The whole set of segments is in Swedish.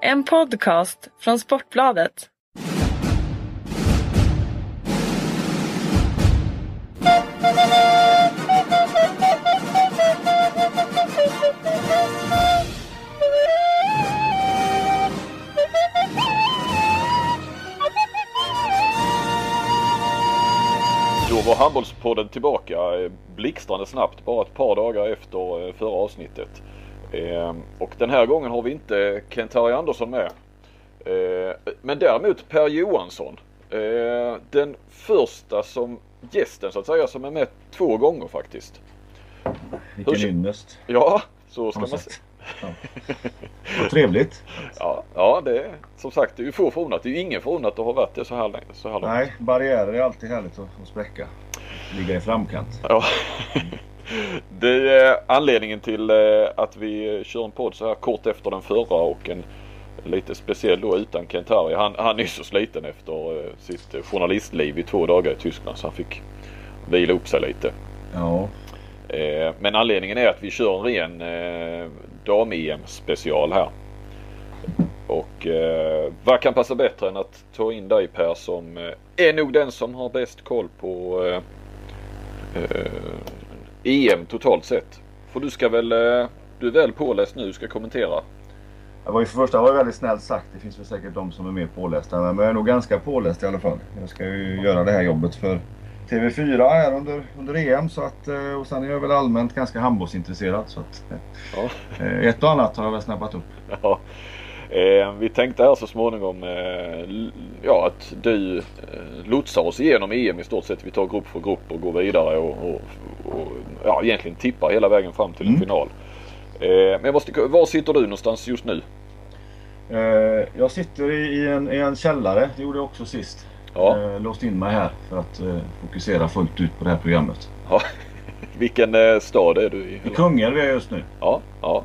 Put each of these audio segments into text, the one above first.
En podcast från Sportbladet. Då var Handbollspodden tillbaka eh, blixtrande snabbt bara ett par dagar efter eh, förra avsnittet. Eh, Och den här gången har vi inte Kent-Harry Andersson med. Eh, Men däremot Per Johansson. Eh, Den första som gästen så att säga som är med två gånger faktiskt. Vilken Hur- ynnest. Ja, så ska man säga. Ja. Vad trevligt. Ja, ja, det är som sagt det är ju få förunnat. Det är ju ingen förunnat att ha varit det så här länge. Så här långt. Nej, barriärer är alltid härligt att, att spräcka. Ligga i framkant. Ja. Det är anledningen till eh, att vi kör en podd så här kort efter den förra och en lite speciell då utan Kent Harry. Han, han är så sliten efter eh, sitt journalistliv i två dagar i Tyskland så han fick vila upp sig lite. Ja, Eh, Men anledningen är att vi kör en ren dam-EM special här. Och eh, vad kan passa bättre än att ta in dig Per som eh, är nog den som har bäst koll på eh, EM totalt sett. För du ska väl, eh, du är väl påläst nu, ska kommentera. det var ju för första var väldigt snällt sagt. Det finns väl säkert de som är mer pålästa. Men jag är nog ganska påläst i alla fall. Jag ska ju göra det här jobbet för TV4 här under, under EM. Så att, eh, och sen är jag väl allmänt ganska handbollsintresserad. Så att, Ja. eh, ett och annat har jag väl snappat upp. Ja. Eh, vi tänkte här så småningom eh, ja, att du eh, lotsar oss igenom EM i stort sett. Vi tar grupp för grupp och går vidare och, och, och ja, egentligen tippar hela vägen fram till en Mm. final. Eh, men jag måste, var sitter du någonstans just nu? Eh, jag sitter i, i, en, i en källare. Det gjorde jag också sist. Ja. Eh, låst in mig här för att eh, fokusera fullt ut på det här programmet. ja. Vilken eh, stad är du i? I Kungälv är jag just nu. Ja, ja.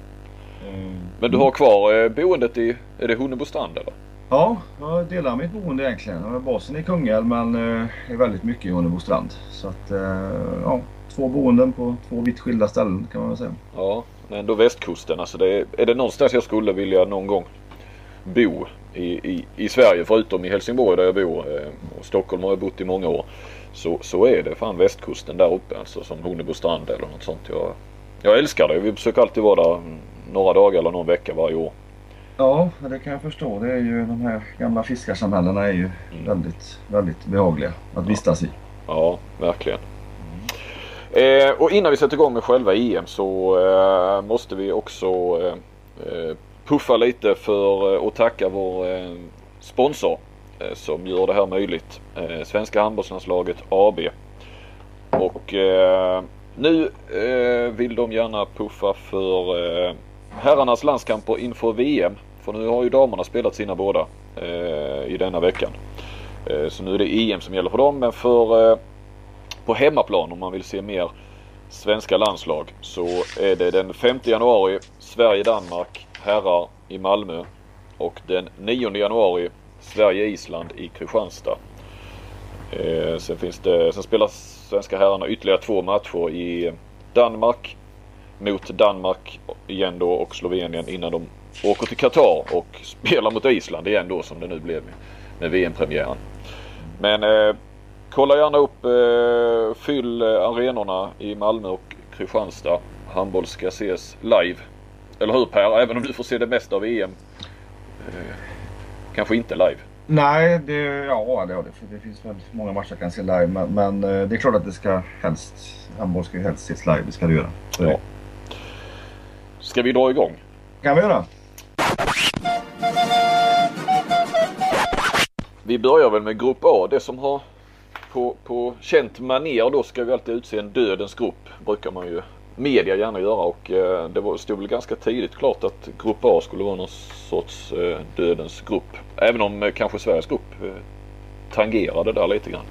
Eh, Men du har kvar boendet i, är det Hunnebostrand eller? Ja, jag delar mitt boende egentligen. Jag har basen i Kungälv men är väldigt mycket i Hunnebostrand. Så att, ja, två boenden på två vitt skilda ställen kan man väl säga. Ja, men ändå västkusten. Alltså det är, är det någonstans jag skulle vilja någon gång bo i, i, i Sverige förutom i Helsingborg där jag bor eh, och Stockholm har jag bott i många år. Så, så är det fan västkusten där uppe alltså som Hunnebostrand eller något sånt. Jag, jag älskar det. Vi försöker alltid vara där mm, några dagar eller någon vecka varje år. Ja, det kan jag förstå. Det är ju de här gamla fiskarsamhällena är ju väldigt, väldigt behagliga att vistas i. Ja, verkligen. Eh, och innan vi sätter igång med själva EM så eh, måste vi också eh, eh puffa lite för att och tacka vår eh, sponsor eh, som gör det här möjligt. Eh, Svenska handbollslandslaget AB. Och eh, nu eh, vill de gärna puffa för eh, herrarnas landskamper inför VM. För nu har ju damerna spelat sina båda eh, i denna veckan. Eh, så nu är det EM som gäller för dem. Men för eh, på hemmaplan om man vill se mer svenska landslag så är det den 5 januari Sverige-Danmark herrar i Malmö och den 9 januari Sverige-Island i Kristianstad. Eh, sen, finns det, sen spelar svenska herrarna ytterligare två matcher i Danmark mot Danmark igen då och Slovenien innan de åker till Qatar och spelar mot Island igen då som det nu blev med, VM-premiären. Men eh, kolla gärna upp, eh, fyll arenorna i Malmö och Kristianstad. Handboll ska ses live. Eller hur Per? Även om du får se det mesta av EM. Eh, kanske inte live. Nej, det, ja, det, det, det finns väl många matcher jag kan se live. Men, men eh, det är klart att det ska helst, handboll ska ju helst ses live. Det ska det göra. Så Ja. Ska vi dra igång? kan vi göra. Vi börjar väl med Grupp A. Det som har på, på känt manér då ska vi alltid utse en dödens grupp. Brukar man ju media gärna göra och eh, det var, stod väl ganska tidigt klart att Grupp A skulle vara någon sorts eh, dödens grupp. Även om eh, kanske Sveriges grupp eh, tangerade där lite grann.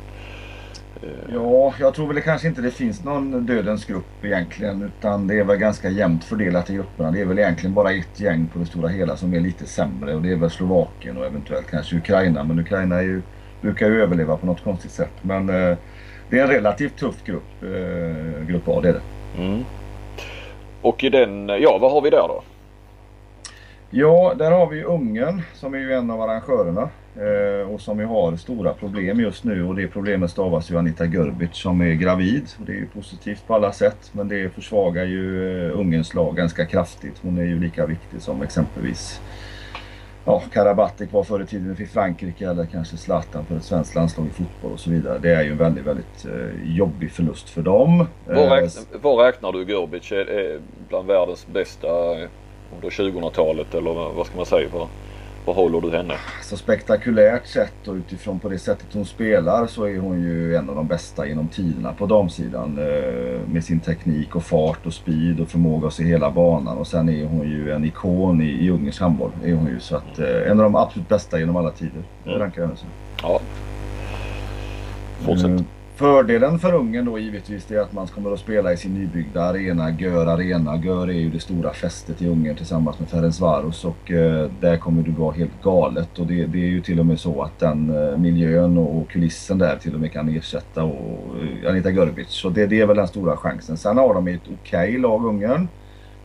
Eh, Ja, jag tror väl det kanske inte det finns någon dödens grupp egentligen. Utan det är väl ganska jämnt fördelat i grupperna. Det är väl egentligen bara ett gäng på det stora hela som är lite sämre. Och det är väl Slovakien och eventuellt kanske Ukraina. Men Ukraina är ju, brukar ju överleva på något konstigt sätt. Men eh, det är en relativt tuff grupp. Eh, grupp A, det är det. Mm. Och i den, ja vad har vi där då? Ja, där har vi Ungern som är ju en av arrangörerna eh, och som ju har stora problem just nu och det problemet stavas ju Anita Görbic som är gravid. Och det är ju positivt på alla sätt men det försvagar ju eh, Ungerns lag ganska kraftigt. Hon är ju lika viktig som exempelvis ja, Karabatic var förr i tiden för Frankrike eller kanske Zlatan för ett svenskt landslag i fotboll och så vidare. Det är ju en väldigt, väldigt eh, jobbig förlust för dem. Vad, räknar, vad räknar du Görbic bland världens bästa under 2000-talet eller vad ska man säga? Vad, vad håller du henne? Så spektakulärt sett och utifrån på det sättet hon spelar så är hon ju en av de bästa genom tiderna på damsidan. Eh, med sin teknik och fart och speed och förmåga att se hela banan. Och sen är hon ju en ikon i, i Ungerns handboll. Är hon ju. Så att, eh, en av de absolut bästa genom alla tider. Mm. rankar henne som. Ja. Fortsätt. Fördelen för Ungern då givetvis är att man kommer att spela i sin nybyggda arena, Gör Arena. Gör är ju det stora fästet i Ungern tillsammans med Ferencvaros och eh, där kommer det vara helt galet. Och det, det, är ju till och med så att den eh, miljön och kulissen där till och med kan ersätta och, eh, Anita Görbic. Så det, det, är väl den stora chansen. Sen har de ett okej okay lag Ungern.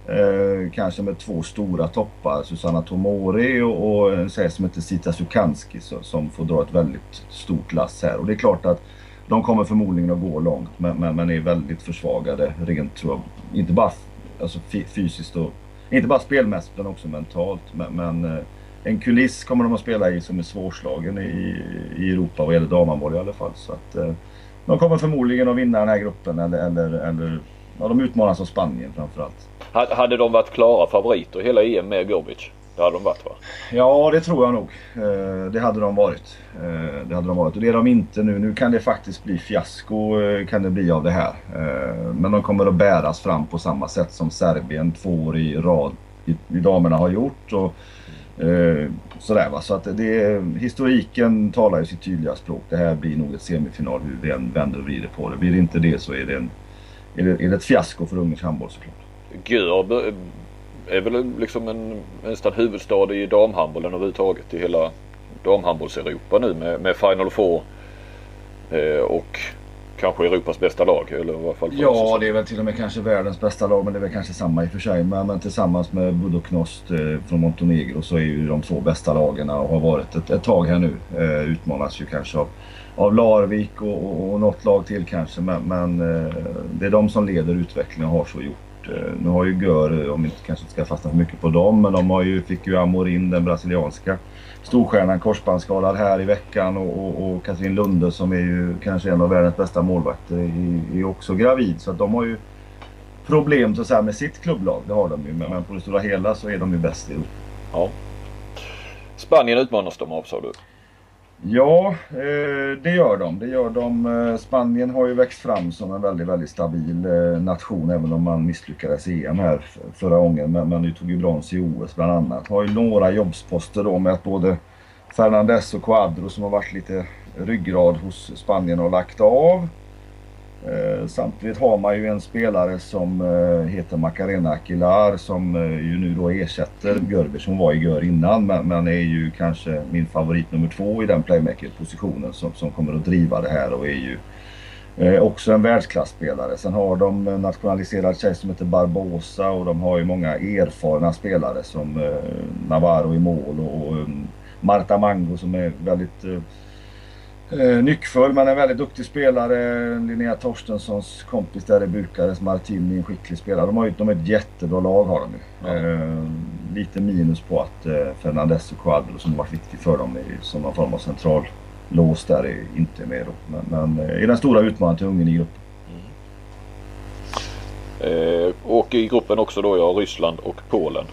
Eh, kanske med två stora toppar, Susanna Tomori och, och en som heter Sita Sukanski som får dra ett väldigt stort lass här. Och det är klart att de kommer förmodligen att gå långt men, men, men är väldigt försvagade rent tror jag. Inte bara alltså, fysiskt och inte bara spelmässigt utan också mentalt. Men, men eh, en kuliss kommer de att spela i som är svårslagen i, i Europa vad gäller damhandboll i alla fall. Så att, eh, de kommer förmodligen att vinna den här gruppen eller, eller, eller ja, de utmanas av Spanien framförallt. Hade de varit klara favoriter hela EM med Gobic? Det hade de varit va? Ja det tror jag nog. Eh, det hade de varit. Eh, det hade de varit. Och det är de inte nu. Nu kan det faktiskt bli fiasko eh, kan det bli av det här. Men de kommer att bäras fram på samma sätt som Serbien två år i rad i, i damerna har gjort. Och, sådär va. Så att det, historiken talar ju sitt tydliga språk. Det här blir nog ett semifinal hur vi än vänder och vrider på det. Blir det inte det så är det, en, är det, är det ett fiasko för Ungerns handboll såklart. Gör är väl liksom en nästan huvudstad i damhandbollen överhuvudtaget i hela damhandbolls-Europa nu med, med Final Four eh, och kanske Europas bästa lag. Eller i alla fall ja, det är väl till och med kanske världens bästa lag men det är väl kanske samma i och för sig. Men, men tillsammans med Budoknost eh, från Montenegro så är ju de två bästa lagen och har varit ett, ett tag här nu. Eh, utmanas ju kanske av, av Larvik och, och, och något lag till kanske. Men, men eh, det är de som leder utvecklingen och har så gjort. Eh, nu har ju Gör, om vi inte ska fastna för mycket på dem, men de har ju, fick ju Amorin, den brasilianska storstjärnan, korsbandsskadad här i veckan och, och, och Katrin Lunde som är ju kanske en av världens bästa målvakter är, är också gravid. Så att de har ju problem så att säga, med sitt klubblag, det har de ju. Men, men på det stora hela så är de ju bäst i Europa. Ja. Spanien utmanas de av sa du? Ja, eh, det gör de. Det gör de. Eh, Spanien har ju växt fram som en väldigt, väldigt stabil eh, nation även om man misslyckades i EM här förra gången. Men, men nu tog ju brons i OS bland annat. Har ju några jobbsposter då med att både Fernandes och Cuadro som har varit lite ryggrad hos Spanien har lagt av. Eh, samtidigt har man ju en spelare som eh, heter Macarena Aquilar som eh, ju nu då ersätter Görber som var i Gör innan men, är ju kanske min favorit nummer två i den playmaker-positionen som, som kommer att driva det här och är ju också en världsklasspelare. Sen har de en nationaliserad tjej som heter Barbosa och de har ju många erfarna spelare som Navarro i mål och, mm, Marta Mango som är väldigt eh, Eh, nyckfull men en väldigt duktig spelare. Linnea Torstenssons kompis där i Bukarest, Martini, en skicklig spelare. De har ju de har ett jättebra lag har de ju. Ja. Eh, lite minus på att eh, Fernandez och Quadro som har varit viktig för dem är, som någon form av central lås där är inte med då. Men, men är den stora utmanaren till Ungern i gruppen. Mm. Eh, och i gruppen också då ja, Ryssland och Polen.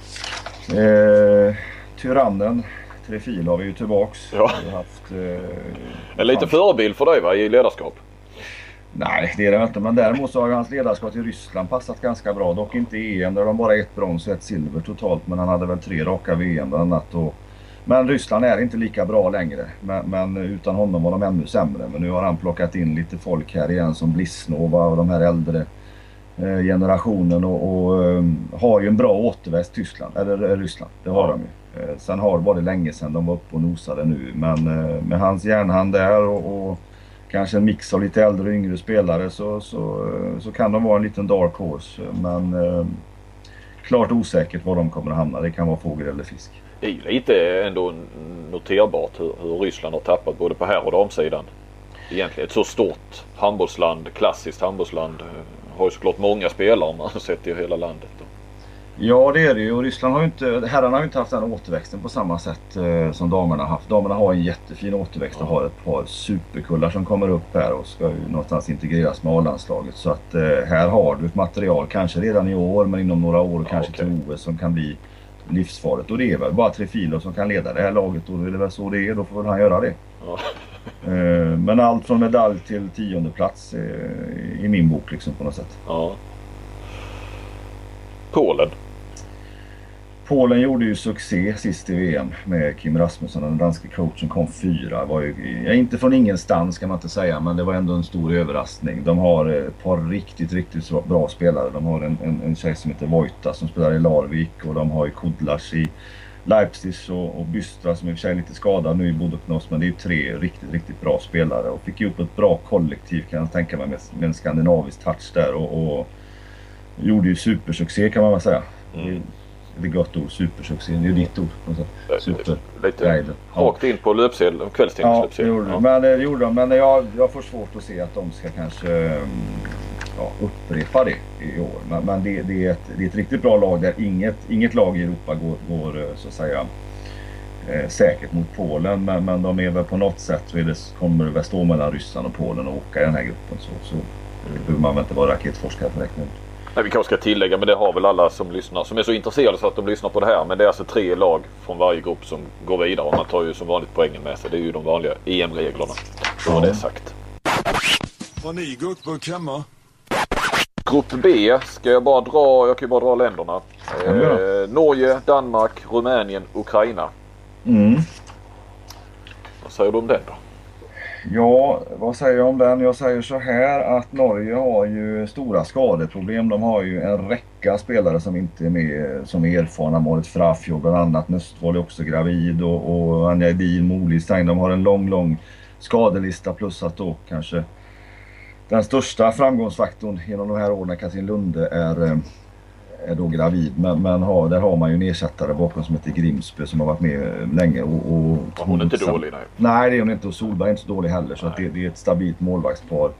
Eh, tyrannen Trefil har vi ju tillbaks. Ja. Vi har haft, eh, en liten förebild för dig va, i ledarskap? Nej, det är det inte. Men däremot så har hans ledarskap i Ryssland passat ganska bra. Dock inte EM där de bara ett brons och ett silver totalt. Men han hade väl tre raka VM bland annat. Och, men Ryssland är inte lika bra längre. Men, men, utan honom var de ännu sämre. Men nu har han plockat in lite folk här igen som Blisnova och de här äldre generationen. Och, och eh, har ju en bra återväxt Tyskland, eller eh, Ryssland. Det har de ju. Eh, sen har var det länge sedan de var uppe och nosade nu. Men eh, med hans järnhand där och, och kanske en mix av lite äldre och yngre spelare så, så, eh, så kan de vara en liten dark horse. Men klart osäkert var de kommer att hamna. Det kan vara fågel eller fisk. Det är ju lite ändå noterbart hur, hur Ryssland har tappat både på herr och damsidan. Egentligen ett så stort handbollsland, klassiskt handbollsland. Har ju såklart många spelare om man sett i hela landet. Ja det är det ju och Ryssland har ju inte, herrarna har ju inte haft den återväxten på samma sätt eh, som damerna har haft. Damerna har en jättefin återväxt och har ett par superkullar som kommer upp här och ska ju någonstans integreras med A-landslaget. Så att eh, här har du ett material, kanske redan i år men inom några år Ja, kanske okej. till OS som kan bli livsfarligt. Och det är väl bara Trefilo som kan leda det här laget och det är väl så det är. Då får väl han göra det. Ja. Eh, men allt från medalj till tionde plats eh, i min bok liksom på något sätt. Ja. Polen. Polen gjorde ju succé sist i VM med Kim Rasmussen och den danske coachen kom fyra. Var ju, inte från ingenstans kan man inte säga men det var ändå en stor överraskning. De har ett par riktigt, riktigt bra- bra spelare. De har en, en, en tjej som heter Vojta som spelar i Larvik och de har ju Kudlas i Leipzig och, och Bystra som i och för sig är lite skadad nu i Bodoknos men det är ju tre riktigt, riktigt bra spelare och fick ihop ett bra kollektiv kan jag tänka mig med, med en skandinavisk touch där och, och gjorde ju supersuccé kan man väl säga. Mm. Det är gott ord, supersuccé. Det är ju ditt ord. Super. Lite Guide. Ja, rakt in på löpsedel, ja kvällstidningens det gjorde de. Ja. Men det gjorde de. Men jag, jag får svårt att se att de ska kanske mm, ja, upprepa det i år. Men, men det, det, är ett, det är ett riktigt bra lag där inget, inget lag i Europa går, går eh, så att säga eh, säkert mot Polen. Men, men de är väl på något sätt så det, kommer det väl stå mellan Ryssland och Polen och åka i den här gruppen. Så, så behöver man väl inte vara raketforskare för att räkna ut. Nej, vi kanske ska tillägga, men det har väl alla som lyssnar som är så intresserade så att de lyssnar på det här. Men det är alltså tre lag från varje grupp som går vidare och man tar ju som vanligt poängen med sig. Det är ju de vanliga EM-reglerna. Då var det sagt. Har ni guckburk hemma? Grupp B ska jag bara dra, jag kan ju bara dra länderna. Eh, Norge, Danmark, Rumänien, Ukraina. Mm. Vad säger du om den då? Ja, vad säger jag om den? Jag säger så här att Norge har ju stora skadeproblem. De har ju en räcka spelare som inte är med, som är erfarna. Marit Frafjord bland annat. Nöstvall är också gravid och, och Anja Edin, Moli Stein. De har en lång, lång skadelista plus att då kanske den största framgångsfaktorn genom de här åren, Katrin Lunde, är, eh, är då gravid. Men, men har, där har man ju en ersättare bakom som heter Grimsby som har varit med länge. Och, och Ja, hon är inte dålig nej. Nej, det är hon inte. Och Solberg är inte så dålig heller. Så det, det är ett stabilt målvaktspar.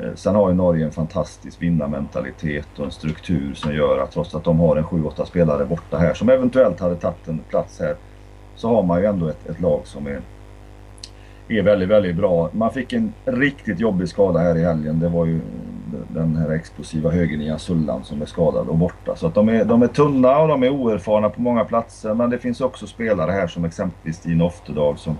Eh, Sen har ju Norge en fantastisk vinnarmentalitet och en struktur som gör att trots att de har en 7-8 spelare borta här som eventuellt hade tagit en plats här så har man ju ändå ett, ett lag som är, är väldigt, väldigt bra. Man fick en riktigt jobbig skada här i helgen. Det var ju den här explosiva högernian Sullan som är skadad och borta. Så att de, är, de är tunna och de är oerfarna på många platser. Men det finns också spelare här som exempelvis Stina Oftedal som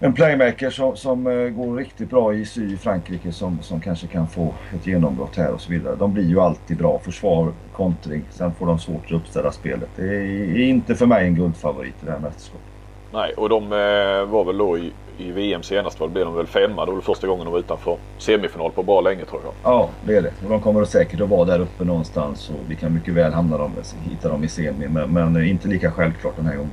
en playmaker som, som eh, går riktigt bra i sy i Frankrike som, som kanske kan få ett genombrott här och så vidare. De blir ju alltid bra. Försvar, kontring. Sen får de svårt att uppställa spelet. Det är inte för mig en guldfavorit i det här mästerskapet. Nej, och de eh, var väl då i, i VM senast, blev de väl femma. Det var första gången de var utanför semifinal på bra länge tror jag. Ja, det är det. Och de kommer säkert att vara där uppe någonstans och vi kan mycket väl hamna dem, hitta dem i semi. Men, men inte lika självklart den här gången.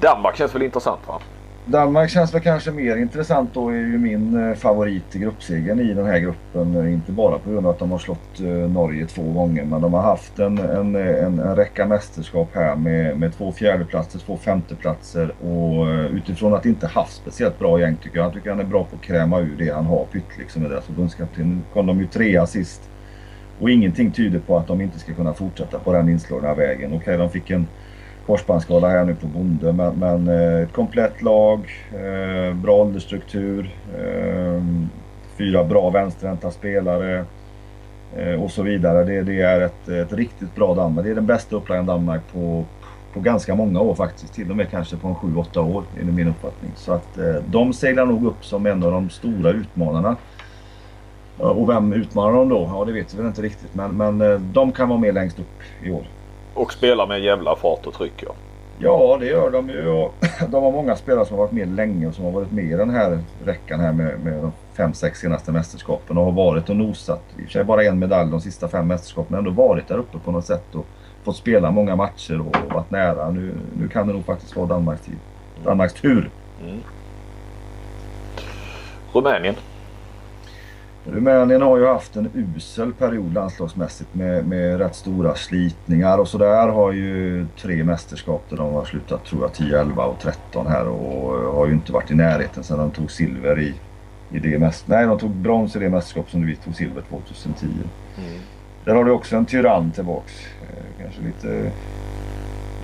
Danmark känns väl intressant va? Danmark känns väl kanske mer intressant då är ju min eh, favorit i gruppsegern i den här gruppen. Eh, inte bara på grund av att de har slått eh, Norge två gånger men de har haft en, en, en, en räcka mästerskap här med, med två fjärdeplatser, två femteplatser och utifrån att inte haft speciellt bra gäng tycker jag. Jag tycker han är bra på att kräma ur det han har. Pytt liksom, som är deras förbundskapten. Nu kom de ju trea sist och ingenting tyder på att de inte ska kunna fortsätta på den inslagna vägen. Okej, de fick en korsbandsskada här nu på Bonde. Men, men eh, ett komplett lag, eh, bra åldersstruktur, eh, fyra bra vänsterhänta spelare och så vidare. Det, det är ett, ett riktigt bra Danmark. Det är den bästa upplagan Danmark på, på ganska många år faktiskt. Till och med kanske på en 7-8 år enligt min uppfattning. Så att de seglar nog upp som en av de stora utmanarna. Och vem utmanar de då? Ja det vet vi väl inte riktigt men, men de kan vara med längst upp i år. Och spelar med jävla fart och tryck ja. Ja, det gör de ju. Och De har många spelare som har varit med länge och som har varit med i den här räckan här med, med de fem, sex senaste mästerskapen och har varit och nosat. I och för sig bara en medalj de sista fem mästerskapen, men ändå varit där uppe på något sätt och fått spela många matcher och varit nära. Nu, nu kan det nog faktiskt vara Danmarks tid. Danmarks tur. Rumänien. Rumänien har ju haft en usel period landslagsmässigt med, med rätt stora slitningar och sådär. Har ju tre mästerskap där de har slutat tror jag 10, 11 och 13 här och har ju inte varit i närheten sedan de tog silver i, i det mästerskapet. Nej, de tog brons i det mästerskap som vi tog silver 2010. Mm. Där har du också en tyrann tillbaks. Eh, kanske lite...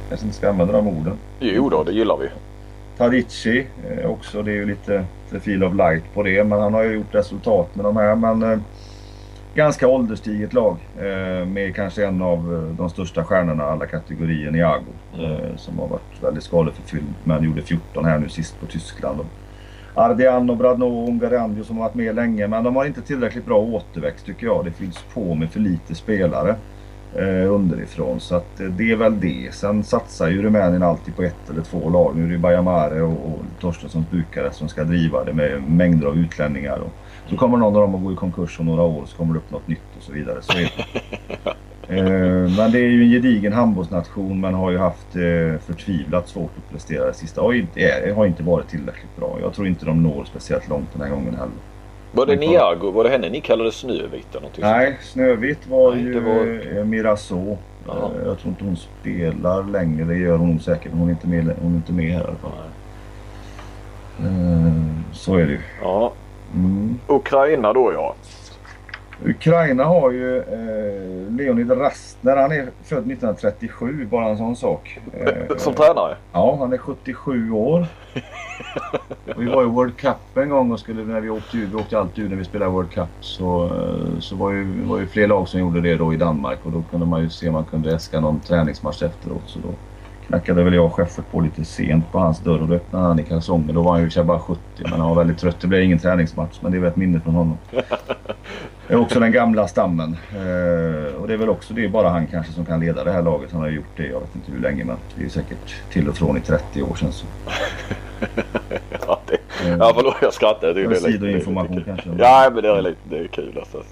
Kanske inte ska använda de orden. Jo då, det gillar vi. Tadici eh, också. Det är ju lite the feel of light på det. Men han har ju gjort resultat med de här. Men eh, ganska ålderstiget lag. Eh, med kanske en av eh, de största stjärnorna alla kategorier, Niago. Mm. som har varit väldigt skadeförfylld. Men gjorde 14 här nu sist på Tyskland. Ardiano, Ardian och Bradno och Ungarandio som har varit med länge. Men de har inte tillräckligt bra återväxt tycker jag. Det fylls på med för lite spelare eh, underifrån. Så att, eh, det är väl det. Sen satsar ju Rumänien alltid på ett eller två lag. Nu är det Bajamare och, och Torstenssons Bukarest som ska driva det med mängder av utlänningar. Och, så kommer någon av dem att gå i konkurs om några år så kommer det upp något nytt och så vidare. Så är eh, men det är ju en gedigen handbollsnation men har ju haft eh, förtvivlat svårt att prestera det sista. Har inte, har inte varit tillräckligt bra. Jag tror inte de når speciellt långt den här gången heller. Var det Niago, var det henne ni kallade Snövit eller någonting? Nej, Snövit var Nej, ju var... Miraso. Aha. Eh, jag tror inte hon spelar längre, det gör hon säkert. Hon är inte med, hon är inte med här i alla fall. Uh, så är det ju. Ja. Mm. Ukraina då ja. Ukraina har ju eh, Leonid Rastner. Han är född 1937, bara en sån sak. Eh, Som tränare? Ja, han är 77 år. vi var i World Cup en gång och skulle, när vi åkte ur, vi åkte alltid ur när vi spelade World Cup. Så, eh, så var ju, var ju fler lag som gjorde det då i Danmark och då kunde man ju se om man kunde äska någon träningsmatch efteråt. Så då knackade väl jag och Scheffert på lite sent på hans dörr och då öppnade han i kalsonger. Då var han ju bara 70 men han var väldigt trött. Det blev ingen träningsmatch men det är väl ett minne från honom. Är också den gamla stammen. Eh, och det är väl också det är bara han kanske som kan leda det här laget. Han har gjort det jag vet inte hur länge men det är säkert till och från i 30 år sedan. Så. ja, det, ja förlåt jag skrattar. Det är lite, sidoinformation kanske. Ja men det är, lite, det är kul alltså.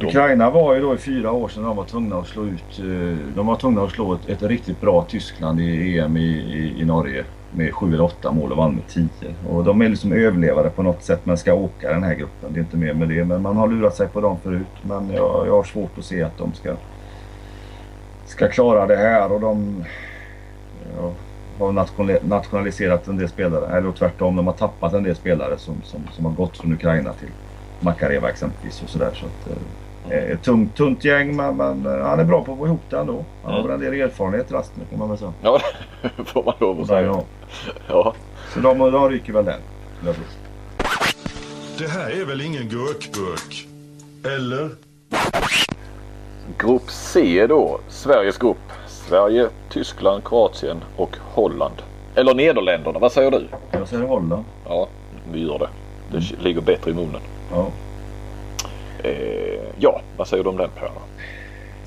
Ukraina var ju då i fyra år sedan de var tvungna att slå ut. Eh, de var tvungna att slå ett, ett riktigt bra Tyskland i EM i, i, i Norge med sju eller åtta mål och vann med tio. Och de är liksom överlevare på något sätt men ska åka den här gruppen. Det är inte mer med det. Men man har lurat sig på dem förut. Men jag, jag har svårt att se att de ska, ska klara det här. Och de ja, har nationaliserat en del spelare. Eller tvärtom, de har tappat en del spelare som, som, som har gått från Ukraina till Makareva exempelvis. och sådär. Så att, eh, tungt, tunt gäng men, men eh, han är bra på att få ihop det ändå. Han har väl en del erfarenhet Rasmus kan man väl säga. Ja, får man lov att säga. Ja. Så de, de ryker väl där. Det här är väl ingen gurkburk? Eller? Grupp C då. Sveriges grupp. Sverige, Tyskland, Kroatien och Holland. Eller Nederländerna. Vad säger du? Jag säger Holland. Ja, vi gör det. Det mm. ligger bättre i munnen. Ja. Eh, ja, vad säger du om den Per?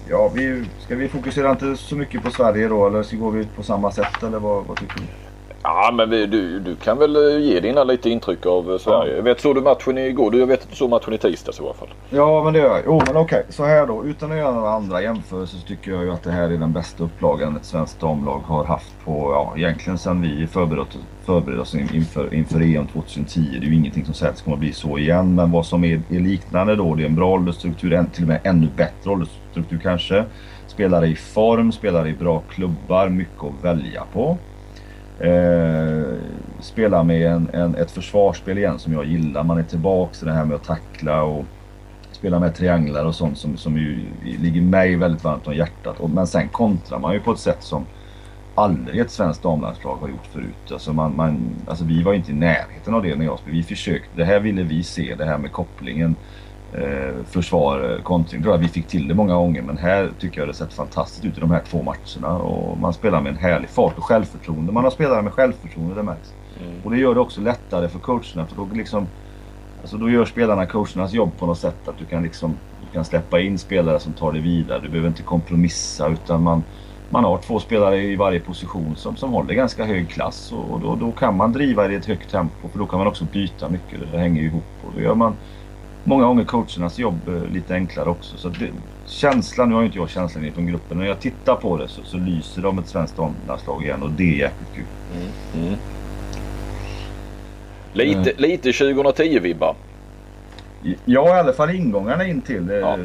Ja, vi, ska vi fokusera inte så mycket på Sverige då eller så går vi ut på samma sätt eller vad, vad tycker du? Ja men vi, du, du kan väl eh, ge dina lite intryck av eh, Sverige. Ja. Jag vet, såg du matchen igår? Jag vet att du såg matchen i tisdags i alla fall. Ja men det gör jag. Jo men okej, så här då. Utan att göra några andra jämförelser så tycker jag ju att det här är den bästa upplagan ett svenskt damlag har haft på, ja egentligen sedan vi förberedde, förberedde oss inför, inför EM 2010. Det är ju ingenting som säger att det kommer att bli så igen. Men vad som är, är liknande då, det är en bra åldersstruktur, till och med ännu bättre åldersstruktur kanske. Spelare i form, spelare i bra klubbar, mycket att välja på. Eh, spela med en, en, ett försvarsspel igen som jag gillar. Man är tillbaka i det här med att tackla och spela med trianglar och sånt som, som ju ligger mig väldigt varmt om hjärtat. Och, men sen kontrar man ju på ett sätt som aldrig ett svenskt damlandslag har gjort förut. Alltså, man, man, alltså vi var inte i närheten av det när jag spelade. Vi försökte, det här ville vi se, det här med kopplingen eh, försvar, eh, kontring. Jag tror att vi fick till det många gånger men här tycker jag det sett fantastiskt ut i de här två matcherna. Och man spelar med en härlig fart och självförtroende. Man har spelare med självförtroende, det märks. Mm. Och det gör det också lättare för coacherna för då, liksom, alltså då gör spelarna coachernas jobb på något sätt. Att du kan, liksom, du kan släppa in spelare som tar det vidare. Du behöver inte kompromissa utan man, man har två spelare i varje position som, som håller ganska hög klass. Och, och då, då, kan man driva i ett högt tempo för då kan man också byta mycket. Det hänger ihop. Och då gör man många gånger coachernas jobb eh, lite enklare också. Så det, känslan, nu har ju inte jag känslan från gruppen, när jag tittar på det så, så lyser om ett svenskt damlandslag igen och det är jäkligt kul. Mm, mm. Lite, uh, lite 2010-vibbar. Ja, i alla fall ingångarna in till. eh, Ja.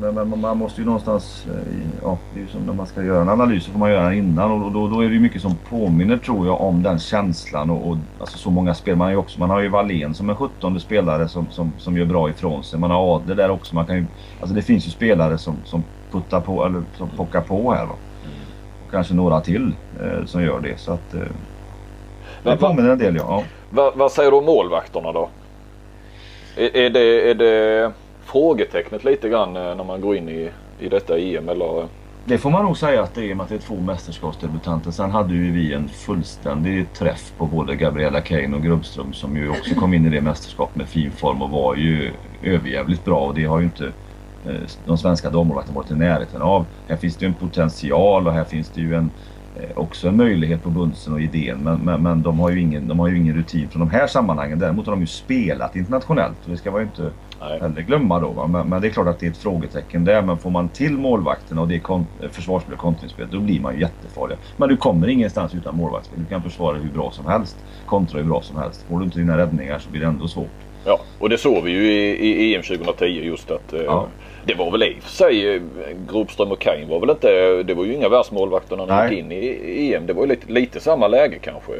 Men, men man måste ju någonstans... eh, Ja, det är ju som när man ska göra en analys så får man göra den innan och då, då är det ju mycket som påminner tror jag om den känslan och, och alltså så många spel. Man har ju också, man har ju Wallén som en 17 spelare som, som, som gör bra ifrån sig. Man har Adler där också. Man kan ju, alltså det finns ju spelare som, som puttar på eller som pockar på här va. Och kanske några till eh, som gör det. Så att... Eh, det påminner en del ja. ja. Vad, vad säger du om målvakterna då? Är, är, det, är det frågetecknet lite grann eh, när man går in i, i detta EM eller? Det får man nog säga att det är i och med att det är två mästerskapsdebutanter. Sen hade ju vi en fullständig träff på både Gabriella Kane och Grubbström som ju också kom in i det mästerskapet med fin form och var ju överjävligt bra och det har ju inte eh, de svenska dammålvakterna varit i närheten av. Här finns det ju en potential och här finns det ju en, också en möjlighet på Bunsen och idén men, men, men de, har ju ingen, de har ju ingen rutin från de här sammanhangen. Däremot har de ju spelat internationellt och det ska man ju inte Nej. heller glömma då. Men, men det är klart att det är ett frågetecken där. Men får man till målvakterna och det är kon- eh, försvarsspel och kontringsspel då blir man ju jättefarlig. Men du kommer ingenstans utan målvaktsspel. Du kan försvara hur bra som helst. Kontra hur bra som helst. Får du inte dina räddningar så blir det ändå svårt. Ja, och det såg vi ju i, i EM 2010 just att eh, Ja. det var väl i och för sig eh, Grobström och Kane var väl inte, det var ju inga världsmålvakter när de gick in i EM. Det var ju lite, lite samma läge kanske.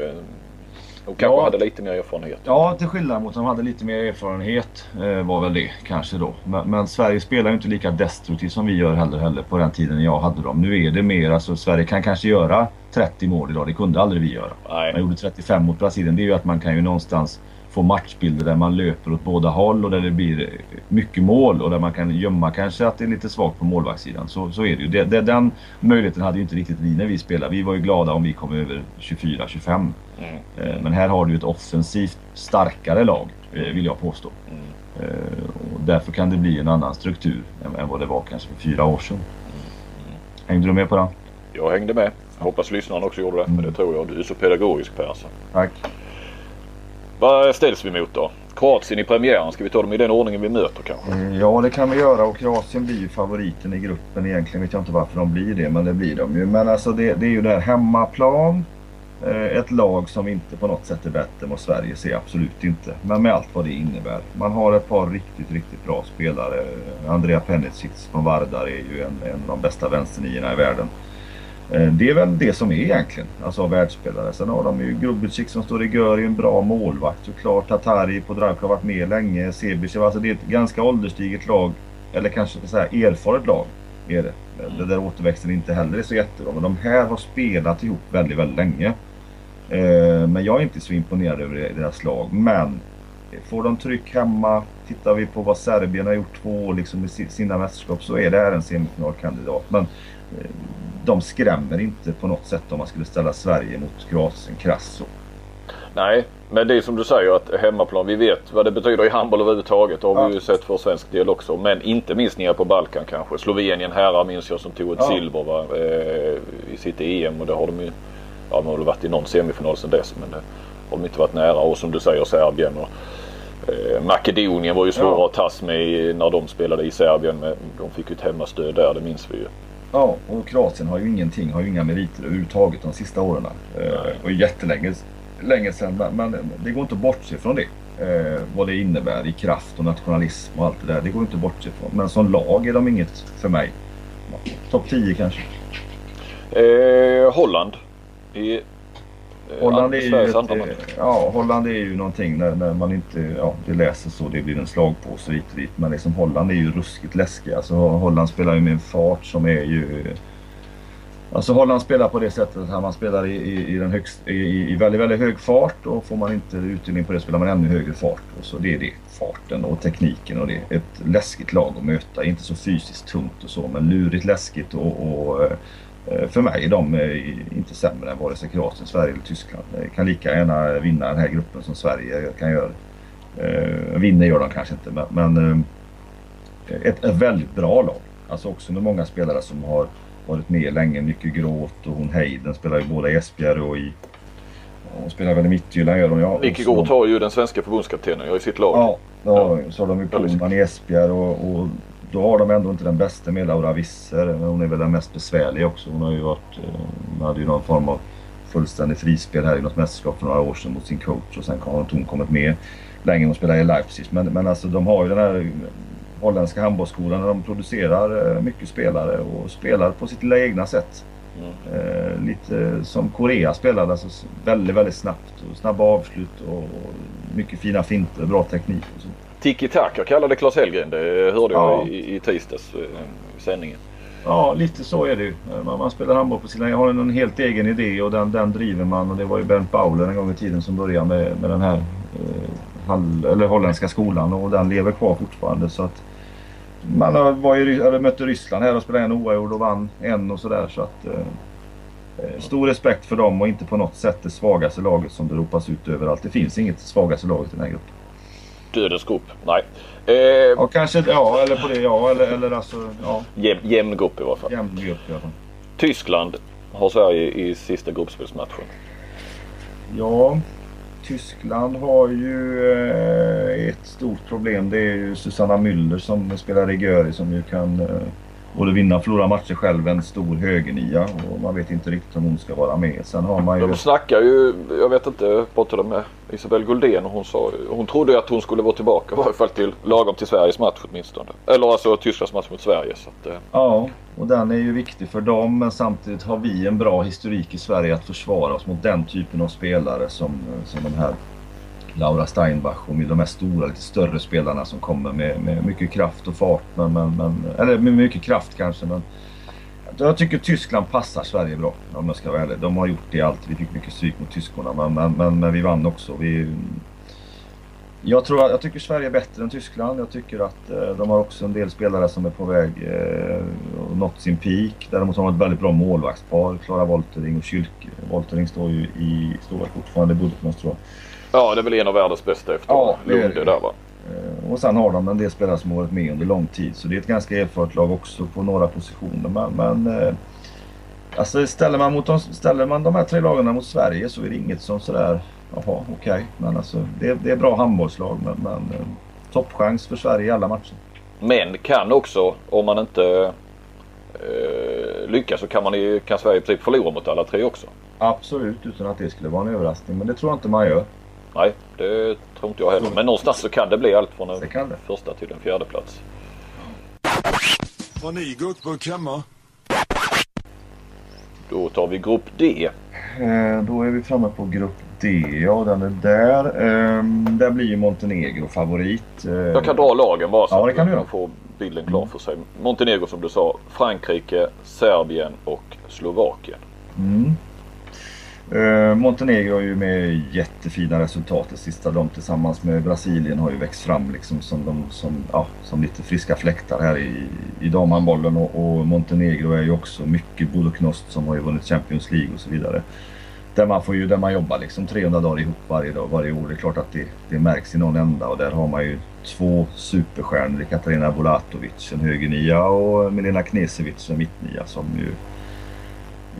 Och kanske Ja. hade lite mer erfarenhet. Ja, till skillnad mot att de hade lite mer erfarenhet eh, var väl det kanske då. Men, men Sverige spelar ju inte lika destruktivt som vi gör heller, heller på den tiden jag hade dem. Nu är det mer, alltså Sverige kan kanske göra 30 mål idag. Det kunde aldrig vi göra. Nej. Man gjorde 35 mot Brasilien. Det är ju att man kan ju någonstans få matchbilder där man löper åt båda håll och där det blir mycket mål och där man kan gömma kanske att det är lite svagt på målvaktssidan. Så, så är det ju. Det, det, den möjligheten hade ju inte riktigt vi när vi spelade. Vi var ju glada om vi kom över 24-25. Mm. Eh, Men här har du ett offensivt starkare lag eh, vill jag påstå. Mm. Eh, Och därför kan det bli en annan struktur än, vad det var kanske för fyra år sedan. Hängde du med på den? Jag hängde med. Hoppas lyssnarna också gjorde det. Men det tror jag. Du är så pedagogisk Persson. Tack. Vad ställs vi mot då? Kroatien i premiären. Ska vi ta dem i den ordningen vi möter kanske? Mm, ja, det kan vi göra och Kroatien blir ju favoriten i gruppen. Egentligen vet jag inte varför de blir det, men det blir de ju. Men alltså det, det är ju det här hemmaplan. Eh, ett lag som inte på något sätt är bättre mot Sverige ser absolut inte. Men med allt vad det innebär. Man har ett par riktigt, riktigt bra spelare. Andrea Penicic från Vardar är ju en, en av de bästa vänsternierna i världen. Eh, det är väl det som är egentligen, alltså världsspelare. Sen har de ju Grubicic som står i gör, en bra målvakt såklart. Tatari på Dragka har varit med länge. Sebicev, alltså det är ett ganska ålderstiget lag. Eller kanske ska säga erfaret lag. Är det. det där återväxten inte heller är så jättebra. Men de här har spelat ihop väldigt, väldigt länge. Eh, Men jag är inte så imponerad över deras lag. Men eh, får de tryck hemma, tittar vi på vad Serbien har gjort två år liksom i sina mästerskap så är det här en semifinalkandidat. Men de skrämmer inte på något sätt om man skulle ställa Sverige mot Kroatien krasst. Nej, men det är som du säger att hemmaplan. Vi vet vad det betyder i handboll överhuvudtaget. Det har Ja. vi ju sett för svensk del också. Men inte minst nere på Balkan kanske. Slovenien herrar minns jag som tog ett Ja. silver va? Eh, i sitt EM. Och det har de ju. Ja, de har väl varit i någon semifinal sedan dess. Men det har de inte varit nära. Och som du säger Serbien och eh, Makedonien var ju svåra Ja. att tas med när de spelade i Serbien. Men de fick ju ett hemmastöd där. Det minns vi ju. Ja, och Kroatien har ju ingenting, har ju inga meriter överhuvudtaget de sista åren. Eh, och jättelänge länge sedan, men, det går inte att bortse från det. Eh, vad det innebär i kraft och nationalism och allt det där. Det går inte att bortse från. Men som lag är de inget för mig. Topp 10 kanske. Eh, Holland. I, Holland är, ju ett, eh, ja, Holland är ju någonting när, när man inte, ja det läser så, det blir en slagpåse hit och dit. Men liksom Holland är ju ruskigt läskig. Alltså Holland spelar ju med en fart som är ju... Alltså Holland spelar på det sättet att man spelar i, i, i, den högst, i, i väldigt, väldigt hög fart och får man inte utdelning på det spelar man ännu högre fart. Och så det är det, farten och tekniken och det. Ett läskigt lag att möta, inte så fysiskt tungt och så men lurigt läskigt och, och eh, för mig är de eh, inte sämre än vare sig Kroatien, Sverige eller Tyskland. De kan lika gärna vinna den här gruppen som Sverige kan göra. Eh, vinner gör de kanske inte men, eh, ett, ett väldigt bra lag. Alltså också med många spelare som har varit med länge. Mycket gråt och hon Heiden spelar ju både i Esbjerg och i... Hon spelar väl i Midtjylland gör hon ja. Så- Gård har ju den svenska förbundskaptenen i sitt lag. Ja, då, så har de ju Ja, Pohlman i Esbjerg och, och då har de ändå inte den bästa med Laura Visser. Hon är väl den mest besvärliga också. Hon har ju varit... eh, Hon hade ju någon form av fullständigt frispel här i något mästerskap för några år sedan mot sin coach och sen har hon kommit med längre och spelar i Leipzig. Men, men alltså de har ju den här holländska handbollsskolan där de producerar eh, mycket spelare och spelar på sitt lilla egna sätt. Mm. Eh, lite som Korea spelade, alltså väldigt, väldigt snabbt. Och snabba avslut och, och mycket fina finter, bra teknik. Och så. Tiki-taka kallade Claes Hellgren det hörde ja. jag i, i tisdags eh, i sändningen. Ja, lite så är det ju. Man, man spelar handboll på sina... har en helt egen idé och den, den driver man. Och det var ju Bernt Bauler en gång i tiden som började med, med den här eh, hall, eller holländska skolan och den lever kvar fortfarande. Så att man har, var ju, eller mötte Ryssland här och spelade en oavgjord och vann en och sådär. Så att, eh, eh, stor respekt för dem och inte på något sätt det svagaste laget som det ropas ut överallt. Det finns inget svagaste laget i den här gruppen. Dödens nej. Eh, ja, kanske, ja, eller på det, ja, eller, eller alltså, ja. Jäm, jämn grupp i alla fall. Jämn grupp fall. Tyskland har Sverige i sista gruppspelsmatchen. Ja, Tyskland har ju eh, ett stort problem. Det är ju Susanna Müller som spelar i Göri som ju kan eh, både vinna och förlora matcher själv. En stor högernia och man vet inte riktigt om hon ska vara med. Sen har man ju... De snackar ju, jag vet inte, pratade med Isabelle Guldén och hon sa, hon trodde att hon skulle vara tillbaka i varje fall till lagom till Sveriges match åtminstone. Eller alltså Tysklands match mot Sverige. Så att, eh. Ja, och den är ju viktig för dem men samtidigt har vi en bra historik i Sverige att försvara oss mot den typen av spelare som, som de här Laura Steinbach och de här stora, lite större spelarna som kommer med, med mycket kraft och fart. Men, men, men, eller med mycket kraft kanske men jag tycker Tyskland passar Sverige bra om jag ska vara ärlig. De har gjort det alltid. Vi fick mycket stryk mot tyskarna men, men, men, men vi vann också. Vi, jag, tror, jag tycker Sverige är bättre än Tyskland. Jag tycker att eh, de har också en del spelare som är på väg eh, och nått sin peak. Däremot har de ett väldigt bra målvaktspar. Klara Woltering och Kylke. Woltering står ju i, står fortfarande i Budapest tror jag. Ja, det är väl en av världens bästa efter ja, Lunde där va? Eh, och sen har de en del spelare som har varit med under lång tid. Så det är ett ganska erfaret lag också på några positioner. Men, men eh, alltså ställer, man mot de, ställer man de här tre lagen mot Sverige så är det inget som sådär, jaha okej. Okay. Men alltså det, det är bra handbollslag men, men eh, toppchans för Sverige i alla matcher. Men kan också, om man inte eh, lyckas så kan, man, kan Sverige typ förlora mot alla tre också. Absolut, utan att det skulle vara en överraskning. Men det tror jag inte man gör. Nej, det tror inte jag heller. Men någonstans så kan det bli allt från en första till en fjärde plats. Har ni gurkburk hemma? Då tar vi grupp D. Eh, då är vi framme på grupp D. Ja, den är där. Eh, där blir ju Montenegro favorit. Eh, jag kan dra lagen bara så ja, det kan att man får bilden klar för sig. Montenegro som du sa, Frankrike, Serbien och Slovakien. Mm. Eh, Montenegro har ju med jättefina resultat det sista. De tillsammans med Brasilien har ju växt fram liksom som, de, som, ja, som lite friska fläktar här i, i damhandbollen. Och, och, Montenegro är ju också mycket Budoknost som har ju vunnit Champions League och så vidare. Där man, får ju, där man jobbar liksom 300 dagar ihop varje, dag, varje år. Det är klart att det, det märks i någon ända och där har man ju två superstjärnor. Katarina Bulatovic, en högernia och Milena Knesevic, en mittnia som ju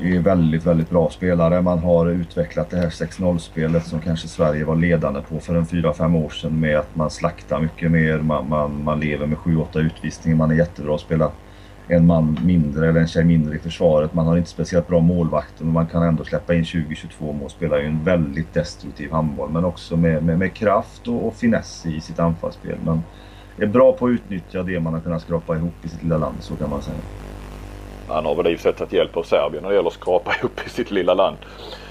är väldigt, väldigt bra spelare. Man har utvecklat det här 6-0-spelet som kanske Sverige var ledande på för en 4-5 år sedan med att man slaktar mycket mer. Man, man, man lever med 7-8 utvisningar. Man är jättebra att spela en man mindre eller en tjej mindre i försvaret. Man har inte speciellt bra målvakter men man kan ändå släppa in 20-22 mål. Spelar ju en väldigt destruktiv handboll men också med, med, med kraft och, och finess i sitt anfallsspel. Men är bra på att utnyttja det man har kunnat skrapa ihop i sitt lilla land, så kan man säga. Han har väl i och för sig tagit hjälp av Serbien när det gäller att skrapa ihop i sitt lilla land.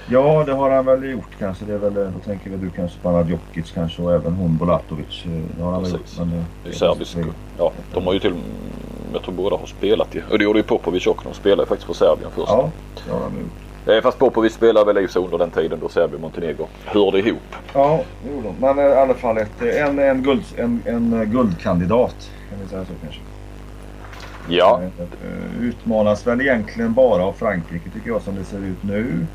Ja, det har han väl gjort kanske. Det är väl, då tänker väl du kanske på Radjokic kanske och även hon Bolatovic. Det har han väl gjort. Men det, det är serbisk. Ja, de har ju till jag tror båda har spelat ju. Och det gjorde ju Popovic också. De spelade ju faktiskt för Serbien först. Ja, det har de gjort. Eh, fast Popovic spelade väl i under den tiden då Serbien och Montenegro hörde ihop. Ja, det gjorde de. Men i alla fall ett, en, en, guld, en, en guldkandidat. Kan vi säga så kanske. Ja. Eh, utmanas väl egentligen bara av Frankrike tycker jag som det ser ut nu.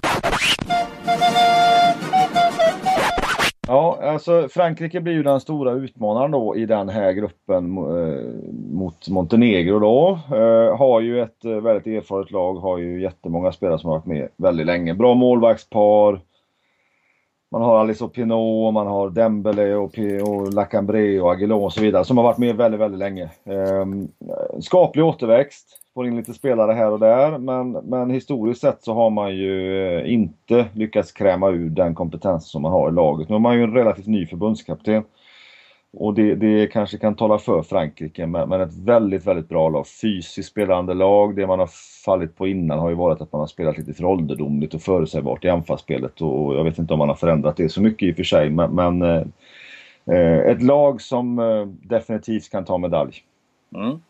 Ja, alltså Frankrike blir ju den stora utmanaren då i den här gruppen eh, mot Montenegro då. Eh, har ju ett eh, väldigt erfaret lag, har ju jättemånga spelare som har varit med väldigt länge. Bra målvaktspar man har Alice och Pinot, man har Dembele och, P- och Lacambré och Aguilon och så vidare som har varit med väldigt, väldigt länge. Ehm, skaplig återväxt. Får in lite spelare här och där men, men historiskt sett så har man ju eh, inte lyckats kräma ur den kompetens som man har i laget. Nu har man ju en relativt ny förbundskapten. Och det, det kanske kan tala för Frankrike men, men ett väldigt, väldigt bra lag. Fysiskt spelande lag. Det man har fallit på innan har ju varit att man har spelat lite för ålderdomligt och förutsägbart i anfallsspelet. Och jag vet inte om man har förändrat det så mycket i och för sig men, men eh, eh, ett lag som eh, definitivt kan ta medalj. Mm.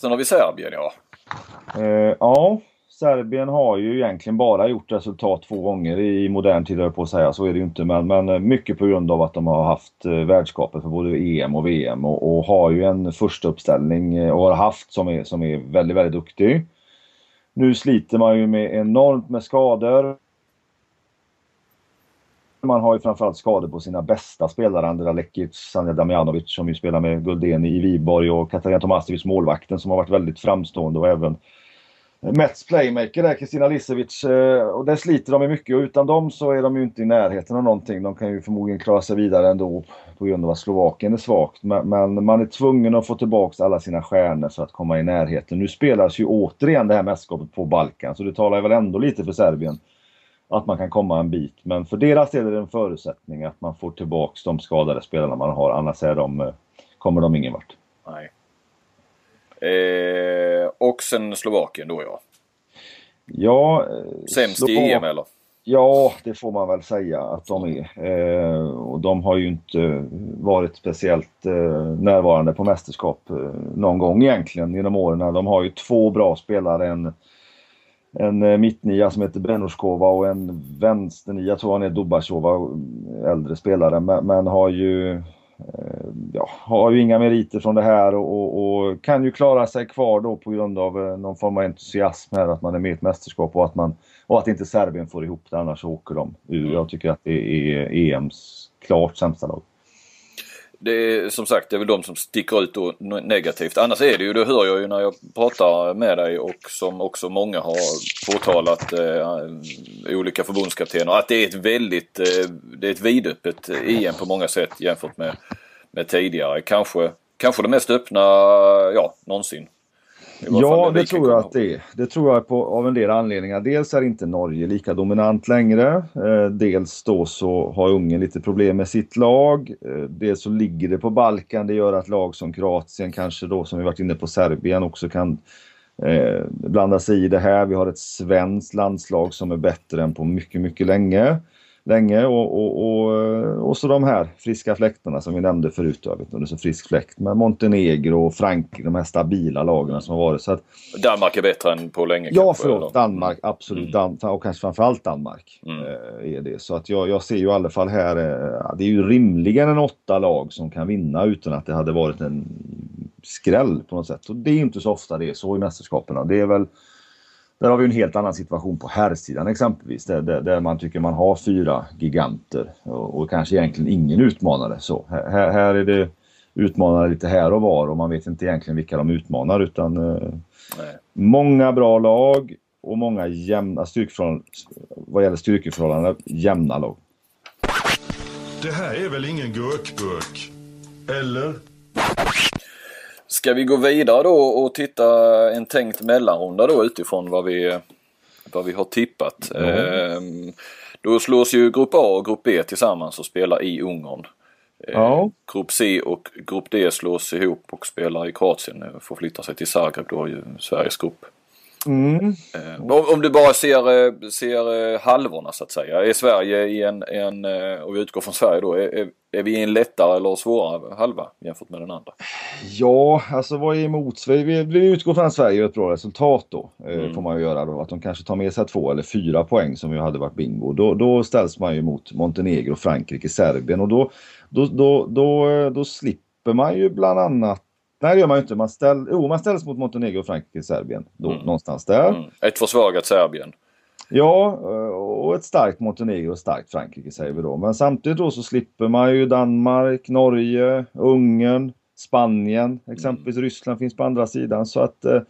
Sen har vi Serbien ja. Eh, ja, Serbien har ju egentligen bara gjort resultat två gånger i modern tid, höll jag på att säga. Så är det ju inte. Men, men eh, mycket på grund av att de har haft eh, värdskapet för både EM och VM och, och har ju en första uppställning eh, och har haft som är, som är väldigt, väldigt duktig. Nu sliter man ju med enormt med skador. Man har ju framförallt skador på sina bästa spelare, Andra Lekic, Sanja Damjanovic som ju spelar med Guldén i Viborg och Katarina Tomasevic, målvakten som har varit väldigt framstående och även Mets playmaker där, Kristina Lisevic. Eh, och där sliter de ju mycket och utan dem så är de ju inte i närheten av någonting. De kan ju förmodligen klara sig vidare ändå på grund av att Slovakien är svagt. Men, man är tvungen att få tillbaka alla sina stjärnor för att komma i närheten. Nu spelas ju återigen det här mästerskapet på Balkan så det talar väl ändå lite för Serbien att man kan komma en bit. Men för deras del är det en förutsättning att man får tillbaka de skadade spelarna man har. Annars är de, eh, kommer de ingen vart. Nej. Eh, och sen Slovakien då ja. Ja, Sämst i EM eller? Ja, det får man väl säga att de är. Eh, och de har ju inte varit speciellt eh, närvarande på mästerskap eh, någon gång egentligen genom åren. De har ju två bra spelare. En, en eh, mittnia som heter Benushkova och en vänsternia, jag tror han är Dubashova, äldre spelare, men, men har ju Eh, ja, har ju inga meriter från det här och, och, och kan ju klara sig kvar då på grund av eh, någon form av entusiasm här att man är med i ett mästerskap och att man och att inte Serbien får ihop det, annars åker de ur. Jag tycker att det är EMs klart sämsta lag. Det är som sagt det är väl de som sticker ut då negativt. Annars är det ju, det hör jag ju när jag pratar med dig och som också många har påtalat eh, olika förbundskaptener att det är ett väldigt, eh, det är ett vidöppet eh, EM på många sätt jämfört med, med tidigare. Kanske, kanske det mest öppna, ja, någonsin. Ja, det tror jag att det är. Det tror jag på, av en del anledningar. Dels är inte Norge lika dominant längre. Eh, dels då så har Ungern lite problem med sitt lag. Eh, dels så ligger det på Balkan. Det gör att lag som Kroatien, kanske då som vi varit inne på Serbien också kan eh, blanda sig i det här. Vi har ett svenskt landslag som är bättre än på mycket, mycket länge. Länge och, och, och, och så de här friska fläktarna som vi nämnde förut. Jag vet inte om det är så frisk fläkt. Men Montenegro och Frankrike, de här stabila lagen som har varit. Så att, Danmark är bättre än på länge Ja, kanske, förlåt. eller? Danmark. Absolut. Dan och kanske framförallt Danmark. Mm. Eh, är det. Så att jag, jag ser ju i alla fall här. Eh, det är ju rimligen en åtta lag som kan vinna utan att det hade varit en skräll på något sätt. Och det är inte så ofta det är så i mästerskapen. Det är väl där har vi en helt annan situation på herrsidan exempelvis. Där, där, där man tycker man har fyra giganter och, och kanske egentligen ingen utmanare. Så här, här är det utmanare lite här och var och man vet inte egentligen vilka de utmanar utan eh, Nej. många bra lag och många jämna styrkeförhållanden. Vad gäller styrkeförhållanden, jämna lag. Det här är väl ingen gurkburk? Eller? Ska vi gå vidare då och titta en tänkt mellanrunda då utifrån vad vi, vad vi har tippat. Ehm, då slås ju Grupp A och Grupp B tillsammans och spelar i Ungern. Ehm, Ja. Grupp C och Grupp D slås ihop och spelar i Kroatien. Får flytta sig till Zagreb då, ju Sveriges grupp. Mm. Ehm, om, om du bara ser, eh, ser eh, halvorna så att säga. Är Sverige i en, en eh, och vi utgår från Sverige då, är, är, vi i en lättare eller svårare halva jämfört med den andra? Ja, alltså vad är emot Sverige? Vi, vi utgår från att Sverige gör ett bra resultat då. Eh, Mm. Får man ju göra då. Att de kanske tar med sig två eller fyra poäng som ju hade varit bingo. Då, då ställs man ju mot Montenegro, Frankrike, Serbien och då, då, då, då, eh, då slipper man ju bland annat Nej det gör man ju inte. Man, ställ, jo, man ställs mot Montenegro, Frankrike, Serbien. Då, Mm. Någonstans där. Mm. Ett försvagat Serbien. Ja, eh, och ett starkt Montenegro och ett starkt Frankrike säger vi då. Men samtidigt då så slipper man ju Danmark, Norge, Ungern, Spanien, exempelvis Ryssland finns på andra sidan. Så att eh,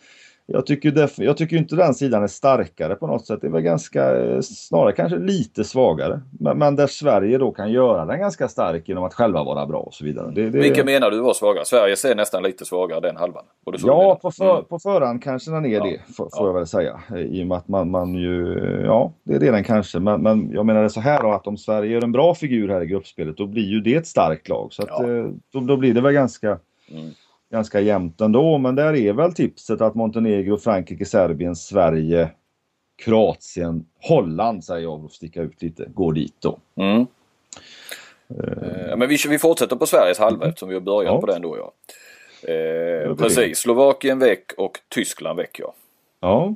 jag tycker, def, jag tycker inte den sidan är starkare på något sätt. Det är väl ganska, snarare kanske lite svagare. Men, men där Sverige då kan göra den ganska stark genom att själva vara bra och så vidare. Det, det... Vilka menar du var svagare? Sverige ser nästan lite svagare den halvan. Ja, på, för, mm. på förhand kanske den är ja. det, får, får ja. jag väl säga. I och med att man, man ju, ja det är det den kanske. Men, men jag menar det så här då att om Sverige gör en bra figur här i gruppspelet då blir ju det ett starkt lag. Så att, ja. Eh, då, då blir det väl ganska mm ganska jämnt ändå. Men där är väl tipset att Montenegro, Frankrike, Serbien, Sverige, Kroatien, Holland säger jag för att sticka ut lite, går dit då. Mm. Uh, men vi, vi fortsätter på Sveriges halva eftersom vi har börjat ja. på den då ja. Uh, precis, Slovakien väck och Tyskland väck ja. Ja.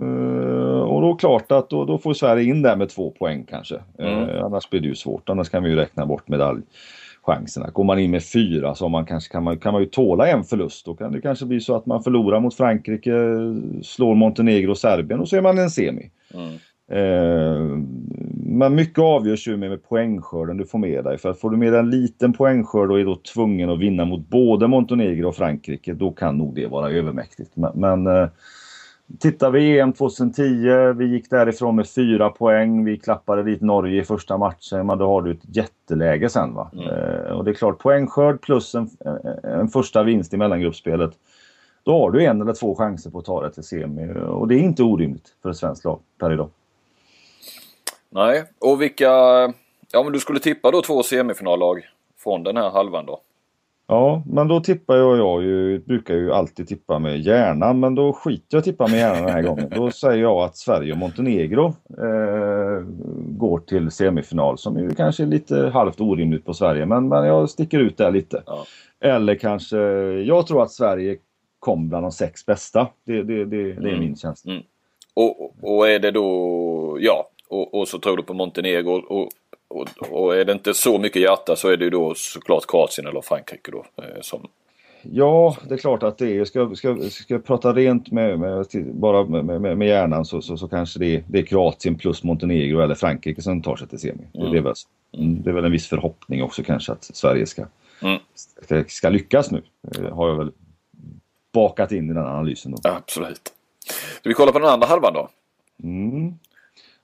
Uh, och då klart att då, då, får Sverige in där med två poäng kanske. Mm. annars blir det ju svårt, annars kan vi ju räkna bort medalj chanserna. Går man in med fyra så man kanske, kan, man, kan man ju tåla en förlust. Då kan det kanske bli så att man förlorar mot Frankrike, slår Montenegro och Serbien och så är man en semi. Mm. Eh, men mycket avgörs ju med, med poängskörden du får med dig. För att får du med en liten poängskörd och är då tvungen att vinna mot både Montenegro och Frankrike, då kan nog det vara övermäktigt. Men, men eh, Tittar vi EM 2010, vi gick därifrån med fyra poäng. Vi klappade dit Norge i första matchen. Men då har du ett jätteläge sen. Va? Mm. Eh, och det är klart, poängskörd plus en, en första vinst i mellangruppspelet. Då har du en eller två chanser på att ta det till semi. Och det är inte orimligt för ett svenskt lag per idag. Nej, och vilka... Ja, men du skulle tippa då två semifinallag från den här halvan då? Ja, men då tippar jag, jag ju, brukar ju alltid tippa med hjärnan, men då skiter jag tippa med hjärnan den här gången. Då säger jag att Sverige och Montenegro eh, går till semifinal som ju kanske är lite halvt orimligt på Sverige, men, men jag sticker ut där lite. Ja. Eller kanske, jag tror att Sverige kom bland de sex bästa. Det, det, det, det är mm. min känsla. Mm. Och, och är det då, ja, och, och så tror du på Montenegro och, och, och, är det inte så mycket hjärta så är det ju då såklart Kroatien eller Frankrike då eh, som... Ja, det är klart att det är. Ska, ska, ska jag prata rent med, med bara med, med, med, hjärnan så, så, så kanske det är, det är, Kroatien plus Montenegro eller Frankrike som tar sig till semi. Mm. Det, är väl, mm, det är väl en viss förhoppning också kanske att Sverige ska, mm. ska, ska lyckas nu. Det har jag väl bakat in i den analysen. Då. Absolut. Ska vi kolla på den andra halvan då? Mm.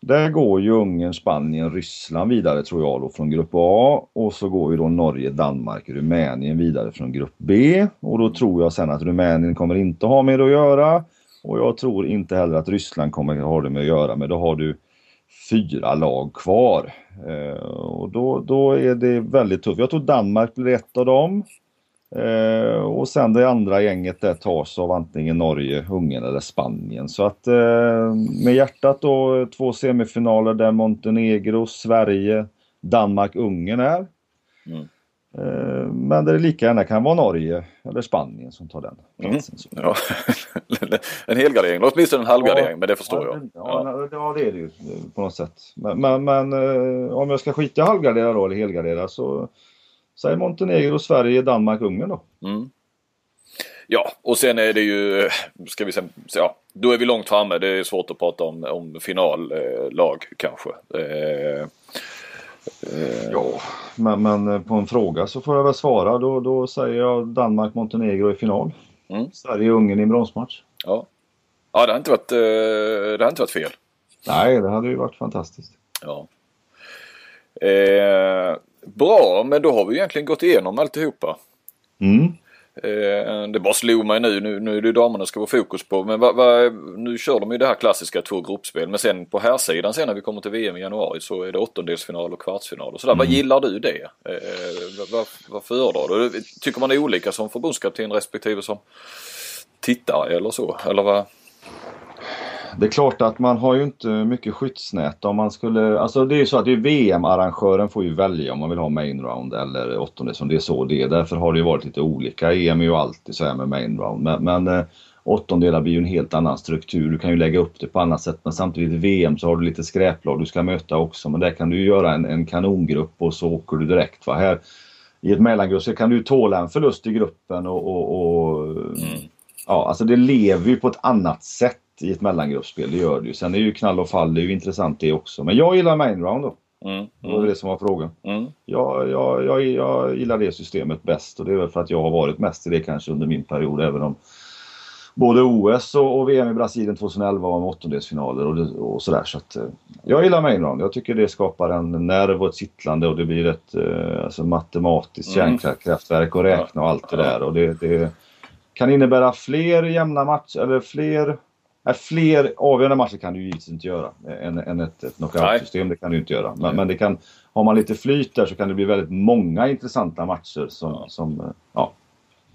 Där går ju Ungern, Spanien, Ryssland vidare tror jag då från grupp A och så går ju då Norge, Danmark, Rumänien vidare från grupp B och då tror jag sen att Rumänien kommer inte ha med det att göra och jag tror inte heller att Ryssland kommer ha det med att göra men då har du fyra lag kvar eh, och då, då är det väldigt tufft. Jag tror Danmark blir ett av dem. Eh, och sen det andra gänget där tas av antingen Norge, Ungern eller Spanien. Så att eh, med hjärtat då två semifinaler där Montenegro, Sverige, Danmark, Ungern är. Mm. Eh, men där det lika gärna kan vara Norge eller Spanien som tar den mm. platsen. Mm. Ja. en helgardering, åtminstone en halvgardering, ja, men det förstår ja, jag. Ja. ja, det är det ju på något sätt. Men, men, men eh, om jag ska skita i halvgardera då eller helgardera så Säg Montenegro, Sverige, Danmark, Ungern då. Mm. Ja, och sen är det ju, ska vi säga, ja, då är vi långt framme. Det är svårt att prata om, om finallag eh, kanske. Eh, eh. Ja, men, men, på en fråga så får jag väl svara. Då, då säger jag Danmark, Montenegro i final. Mm. Sverige, Ungern i en bronsmatch. Ja. ja, det har inte varit, det har inte varit fel. Nej, det hade ju varit fantastiskt. Ja. Eh, bra, men då har vi egentligen gått igenom alltihopa. Mm. Eh, det bara slog mig nu, nu, nu är det damerna ska vara fokus på. Men va, va, nu kör de ju det här klassiska två gruppspel. Men sen på här sidan sen när vi kommer till VM i januari så är det åttondelsfinal och kvartsfinal och sådär. Mm. Vad gillar du det? Eh, vad, vad föredrar du? Tycker man är olika som förbundskapten respektive som tittare eller så? Eller vad? Det är klart att man har ju inte mycket skyddsnät om man skulle, alltså det är ju så att det är VM-arrangören får ju välja om man vill ha main round eller åttonde som det är så det är. Därför har det ju varit lite olika. EM är ju alltid så här med main round men, men eh, åttondelar blir ju en helt annan struktur. Du kan ju lägga upp det på annat sätt men samtidigt i VM så har du lite skräplag du ska möta också men där kan du göra en, en kanongrupp och så åker du direkt. Va? Här i ett mellangrupp så kan du tåla en förlust i gruppen och, och, och mm. ja, alltså det lever ju på ett annat sätt i ett mellangruppspel, det gör det ju. Sen är ju knall och fall, det är ju intressant det också. Men jag gillar main round då. Mm, Det var det som var frågan. Mm. Jag, jag, jag, jag gillar det systemet bäst och det är väl för att jag har varit mest i det kanske under min period även om både OS och, och, VM i Brasilien 2011 var med åttondelsfinaler och, det, och sådär. Så att, eh, jag gillar mainround. Jag tycker det skapar en nerv och ett kittlande och det blir ett eh, alltså matematiskt mm. kärnkraftverk och räkna och allt det där. Och det, det kan innebära fler jämna matcher, eller fler fler avgörande matcher kan du givetvis inte göra än, än ett, ett knockout-system. Det kan du inte göra. Men, men, det kan, har man lite flyt där så kan det bli väldigt många intressanta matcher som, ja. som ja,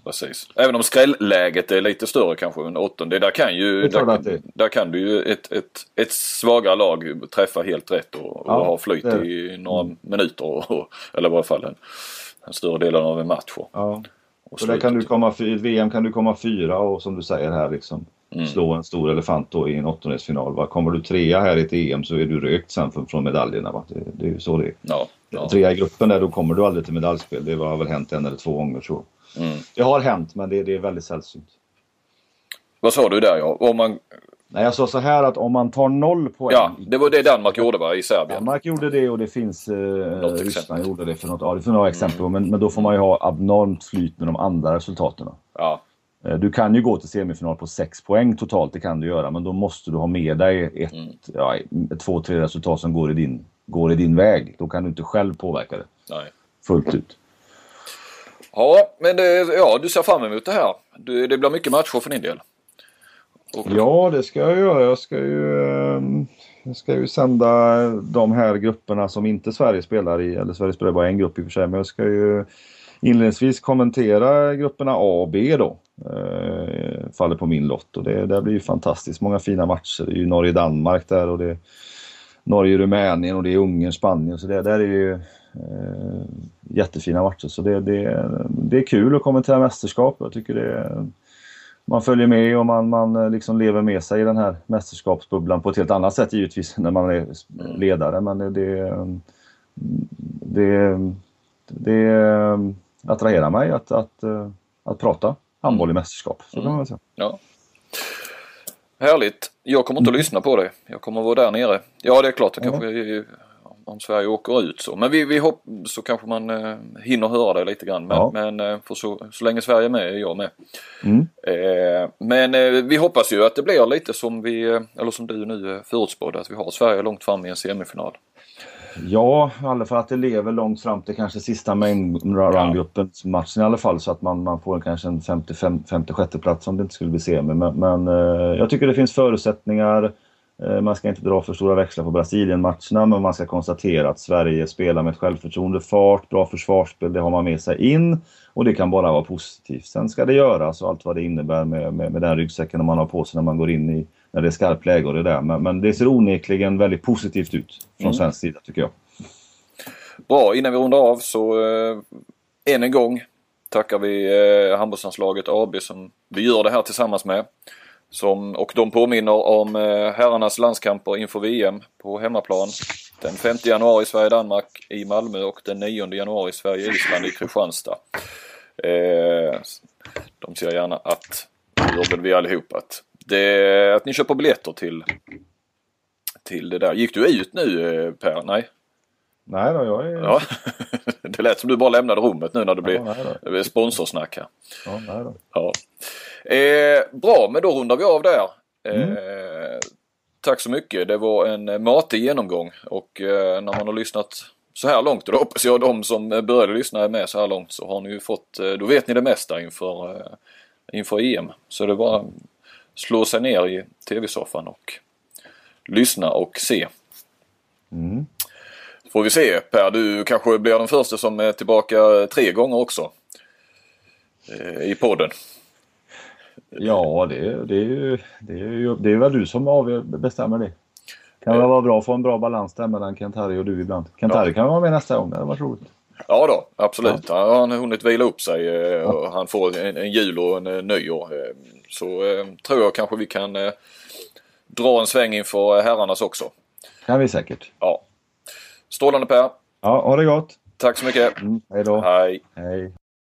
Precis. Även om skrällläget är lite större kanske under åttonde. Där kan ju, där, där, kan du ju ett, ett, ett svagare lag träffa helt rätt och, ja, och ha flyt i några mm. minuter. Och, eller i varje fall en, en större del av en match. Ja. Och så där kan du komma, i VM kan du komma fyra och som du säger här liksom mm. slå en stor elefant då i en åttondelsfinal. Kommer du trea här i ett EM så är du rökt sen från, från medaljerna. Va? Det, det är ju så det är. Ja, ja. Trea i gruppen där då kommer du aldrig till medaljspel. Det har väl hänt en eller två gånger så. Mm. Det har hänt men det, det är väldigt sällsynt. Vad sa du där ja? Om man... Nej, jag sa så här att om man tar noll poäng. Ja, det var det Danmark gjorde va, i Serbien? Danmark gjorde det och det finns... Eh, Ryssland gjorde det för något. Ja, det finns några exempel. Mm. Men, men då får man ju ha abnormt flyt med de andra resultaten. Ja. Eh, du kan ju gå till semifinal på 6 poäng totalt, det kan du göra. Men då måste du ha med dig ett, mm. ja, två, tre resultat som går i, din, går i din väg. Då kan du inte själv påverka det Nej. fullt ut. Ja, men det, ja, du ser fram emot det här. Du, det blir mycket matcher för din del. Och... Ja, det ska jag göra. Jag ska ju, ehm, jag ska ju sända de här grupperna som inte Sverige spelar i. Eller Sverige spelar bara en grupp i och för sig. Men jag ska ju inledningsvis kommentera grupperna A och B då. Eh, faller på min lott och det, det blir ju fantastiskt många fina matcher. Det är ju Norge-Danmark där och det är Norge-Rumänien och det är Ungern-Spanien. Så det där är ju eh, jättefina matcher. Så det, det, det är kul att kommentera mästerskap. Jag tycker det man följer med och man, man eh, liksom lever med sig i den här mästerskapsbubblan på ett helt annat sätt givetvis när man är ledare. Men det, det, eh, det, det eh, attraherar mig att, att, eh, att prata handboll i mästerskap. Så kan man säga. Ja. Härligt. Jag kommer inte att lyssna på det. Jag kommer att vara där nere. Ja det är klart, det kanske om Sverige åker ut så. Men vi, vi hopp, så kanske man eh, hinner höra det lite grann. Men, ja. men eh, för så, så länge Sverige är med är jag med. Mm. Eh, men eh, vi hoppas ju att det blir lite som vi, eh, eller som du nu förutspådde, att vi har Sverige långt fram i en semifinal. Ja, i alla fall att det lever långt fram till kanske sista main run-gruppens matchen i alla fall så att man, man får kanske en 56 plats om det inte skulle bli semi. Men, men eh, jag tycker det finns förutsättningar. Eh, man ska inte dra för stora växlar på Brasilien-matcherna men man ska konstatera att Sverige spelar med självförtroende, fart, bra försvarsspel, det har man med sig in och det kan bara vara positivt. Sen ska det göras och allt vad det innebär med, med, med den ryggsäcken man har på sig när man går in i när det är skarpt läge och det där. Men, men, det ser onekligen väldigt positivt ut från mm. svensk sida tycker jag. Bra, innan vi rundar av så eh, än en gång tackar vi eh, handbollslandslaget AB som vi gör det här tillsammans med. Som, och de påminner om eh, herrarnas landskamper inför VM på hemmaplan. Den 5 januari Sverige-Danmark i Malmö och den 9 januari Sverige-Island i Kristianstad. Eh, de ser gärna att, det gör väl vi allihop, att det, att ni köper biljetter till, till det där. Gick du ut nu eh, Per? Nej? Nej då, jag är... Ja. det lät som du bara lämnade rummet nu när det blev ja, sponsorsnack här. Ja, nej då. Ja. Eh, bra, men då rundar vi av där. Mm. Eh, tack så mycket. Det var en matig genomgång och eh, när man har lyssnat så här långt och då hoppas jag de som började lyssna är med så här långt så har ni ju fått, eh, då vet ni det mesta inför, eh, inför EM. Så det är bara slå sig ner i tv-soffan och lyssna och se. Mm. Får vi se Per, du kanske blir den första som är tillbaka tre gånger också. Eh, I podden. Ja, det, det, är ju, det, är ju, det är väl du som avgör, bestämmer det. Kan väl vara bra att få en bra balans där mellan Kent-Harry och du ibland. Kent-Harry ja. kan vara med nästa gång, det hade varit roligt. Ja då, absolut. Ja. Han har hunnit vila upp sig eh, och han får en, en jul och en, en nyår. Eh, så eh, tror jag kanske vi kan eh, dra en sväng inför herrarnas också. kan vi säkert. Ja. Strålande Per. Ja, ha det gott. Tack så mycket. Mm, hej då. Hej. Hej.